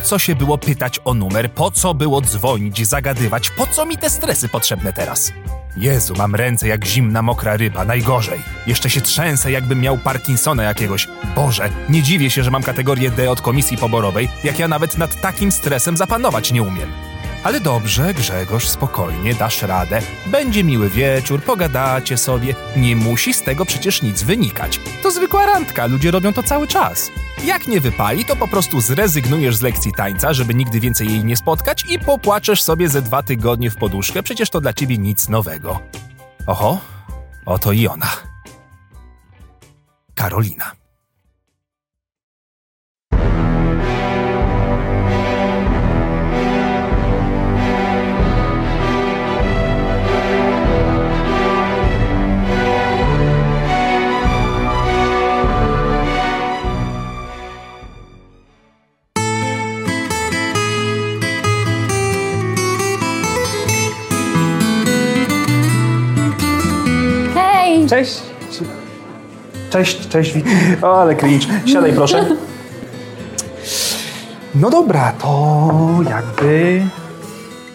Po co się było pytać o numer? Po co było dzwonić, zagadywać? Po co mi te stresy potrzebne teraz? Jezu, mam ręce jak zimna, mokra ryba, najgorzej. Jeszcze się trzęsę, jakbym miał Parkinsona jakiegoś. Boże, nie dziwię się, że mam kategorię D od komisji poborowej, jak ja nawet nad takim stresem zapanować nie umiem. Ale dobrze, Grzegorz, spokojnie, dasz radę. Będzie miły wieczór, pogadacie sobie. Nie musi z tego przecież nic wynikać. To zwykła randka, ludzie robią to cały czas. Jak nie wypali, to po prostu zrezygnujesz z lekcji tańca, żeby nigdy więcej jej nie spotkać i popłaczesz sobie ze dwa tygodnie w poduszkę, przecież to dla ciebie nic nowego. Oho, oto i ona. Karolina. Cześć. Cześć, cześć. O, ale cringe. Siadaj proszę. No dobra, to jakby...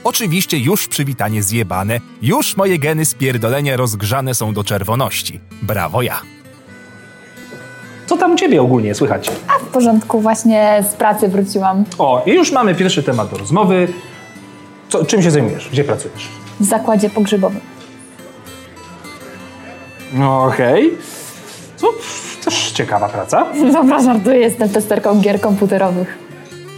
Oczywiście już przywitanie zjebane, już moje geny spierdolenia rozgrzane są do czerwoności. Brawo ja. Co tam u ciebie ogólnie słychać? A w porządku, właśnie z pracy wróciłam. O, i już mamy pierwszy temat do rozmowy. Co, czym się zajmujesz? Gdzie pracujesz? W zakładzie pogrzebowym. No okej. To pff, też ciekawa praca. Dobra, żartuję, jestem testerką gier komputerowych.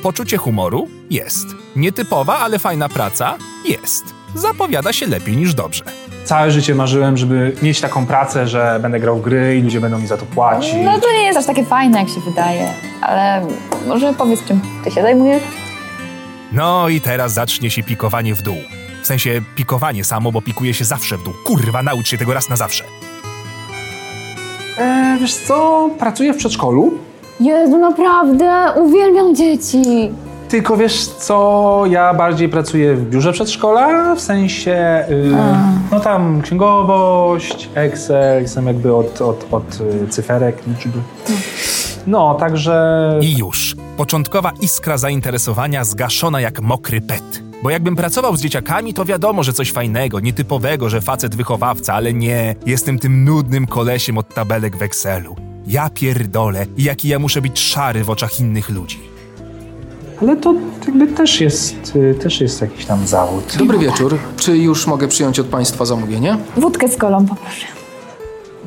Poczucie humoru? Jest. Nietypowa, ale fajna praca? Jest. Zapowiada się lepiej niż dobrze. Całe życie marzyłem, żeby mieć taką pracę, że będę grał w gry i ludzie będą mi za to płacić. No to nie jest aż takie fajne, jak się wydaje. Ale może powiedz, czym ty się zajmujesz? No i teraz zacznie się pikowanie w dół. W sensie pikowanie samo, bo pikuje się zawsze w dół. Kurwa, naucz się tego raz na zawsze. Wiesz co, pracuję w przedszkolu. Jezu, naprawdę, uwielbiam dzieci. Tylko wiesz co, ja bardziej pracuję w biurze przedszkola, w sensie, y, no tam księgowość, Excel, jestem jakby od, od, od y, cyferek, liczb. No, także... I już. Początkowa iskra zainteresowania zgaszona jak mokry pet. Bo jakbym pracował z dzieciakami, to wiadomo, że coś fajnego, nietypowego, że facet wychowawca, ale nie. Jestem tym nudnym kolesiem od tabelek w Excelu. Ja pierdolę, jaki ja muszę być szary w oczach innych ludzi. Ale to jakby też jest, y, też jest jakiś tam zawód. Dobry wieczór. Czy już mogę przyjąć od Państwa zamówienie? Wódkę z kolą, poproszę.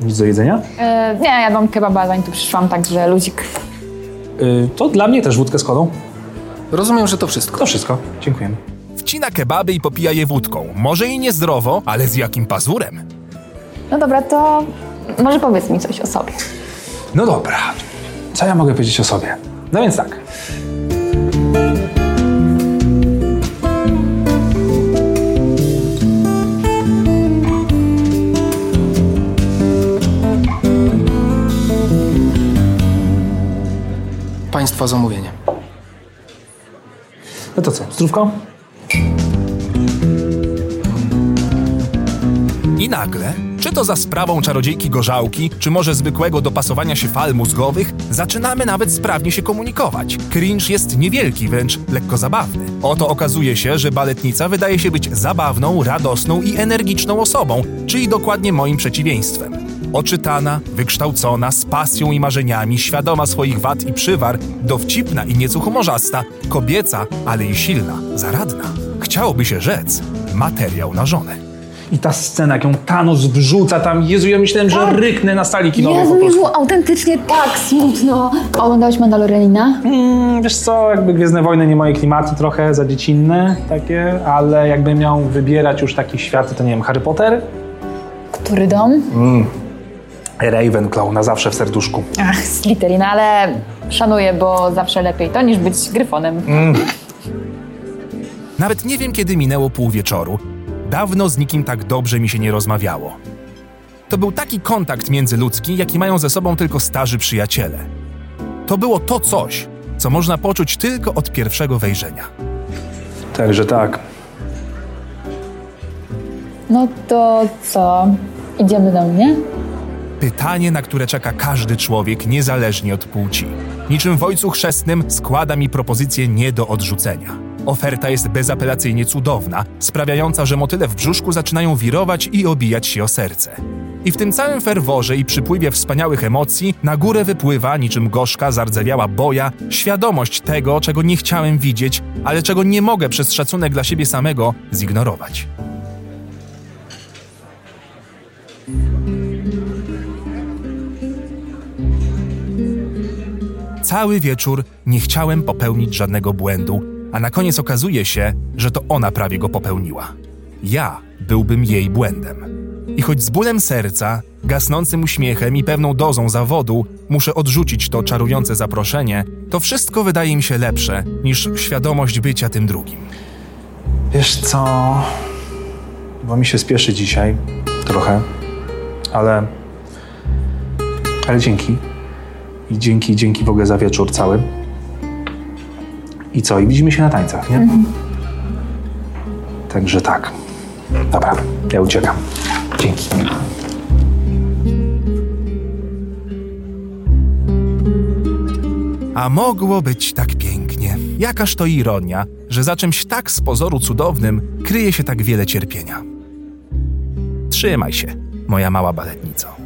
Nic do jedzenia? E, nie, ja mam kebaba, zanim tu przyszłam, także ludzik. Y, to dla mnie też wódkę z kolą. Rozumiem, że to wszystko. To wszystko, dziękujemy. Wcina kebaby i popija je wódką. Może i niezdrowo, ale z jakim pazurem? No dobra, to może powiedz mi coś o sobie. No dobra, co ja mogę powiedzieć o sobie? No więc tak. Państwa zamówienie. No to co, zdrówko? I nagle, czy to za sprawą czarodziejki gorzałki, czy może zwykłego dopasowania się fal mózgowych, zaczynamy nawet sprawnie się komunikować. Cringe jest niewielki, wręcz lekko zabawny. Oto okazuje się, że baletnica wydaje się być zabawną, radosną i energiczną osobą, czyli dokładnie moim przeciwieństwem. Oczytana, wykształcona, z pasją i marzeniami, świadoma swoich wad i przywar, dowcipna i nieco humorzasta, kobieca, ale i silna, zaradna. Chciałoby się rzec, materiał na żonę. I ta scena, jak ją Thanos wrzuca tam, Jezu, ja myślałem, że ryknę na stali kinowej Jezu, po prostu. było autentycznie tak smutno. Oglądałeś Mandalorianina? Mm, wiesz co, jakby Gwiezdne Wojny nie moje klimaty trochę, za dziecinne takie, ale jakbym miał wybierać już taki świat, to nie wiem, Harry Potter? Który dom? Ravenclaw na zawsze w serduszku. Ach, Slytherin, ale szanuję, bo zawsze lepiej to niż być gryfonem. Nawet nie wiem, kiedy minęło pół wieczoru. Dawno z nikim tak dobrze mi się nie rozmawiało. To był taki kontakt międzyludzki, jaki mają ze sobą tylko starzy przyjaciele. To było to coś, co można poczuć tylko od pierwszego wejrzenia. Także tak. No to co? Idziemy do mnie? Pytanie, na które czeka każdy człowiek, niezależnie od płci. Niczym w Ojcu Chrzestnym składa mi propozycję nie do odrzucenia. Oferta jest bezapelacyjnie cudowna, sprawiająca, że motyle w brzuszku zaczynają wirować i obijać się o serce. I w tym całym ferworze i przypływie wspaniałych emocji na górę wypływa, niczym gorzka, zardzewiała boja, świadomość tego, czego nie chciałem widzieć, ale czego nie mogę przez szacunek dla siebie samego zignorować. Cały wieczór nie chciałem popełnić żadnego błędu, a na koniec okazuje się, że to ona prawie go popełniła. Ja byłbym jej błędem. I choć z bólem serca, gasnącym uśmiechem i pewną dozą zawodu muszę odrzucić to czarujące zaproszenie, to wszystko wydaje mi się lepsze niż świadomość bycia tym drugim. Wiesz co? Bo mi się spieszy dzisiaj trochę, ale. Ale dzięki. I dzięki, dzięki w ogóle za wieczór cały. I co? I widzimy się na tańcach, nie? Także tak. Dobra, ja uciekam. Dzięki. A mogło być tak pięknie. Jakaż to ironia, że za czymś tak z pozoru cudownym kryje się tak wiele cierpienia. Trzymaj się, moja mała baletnico.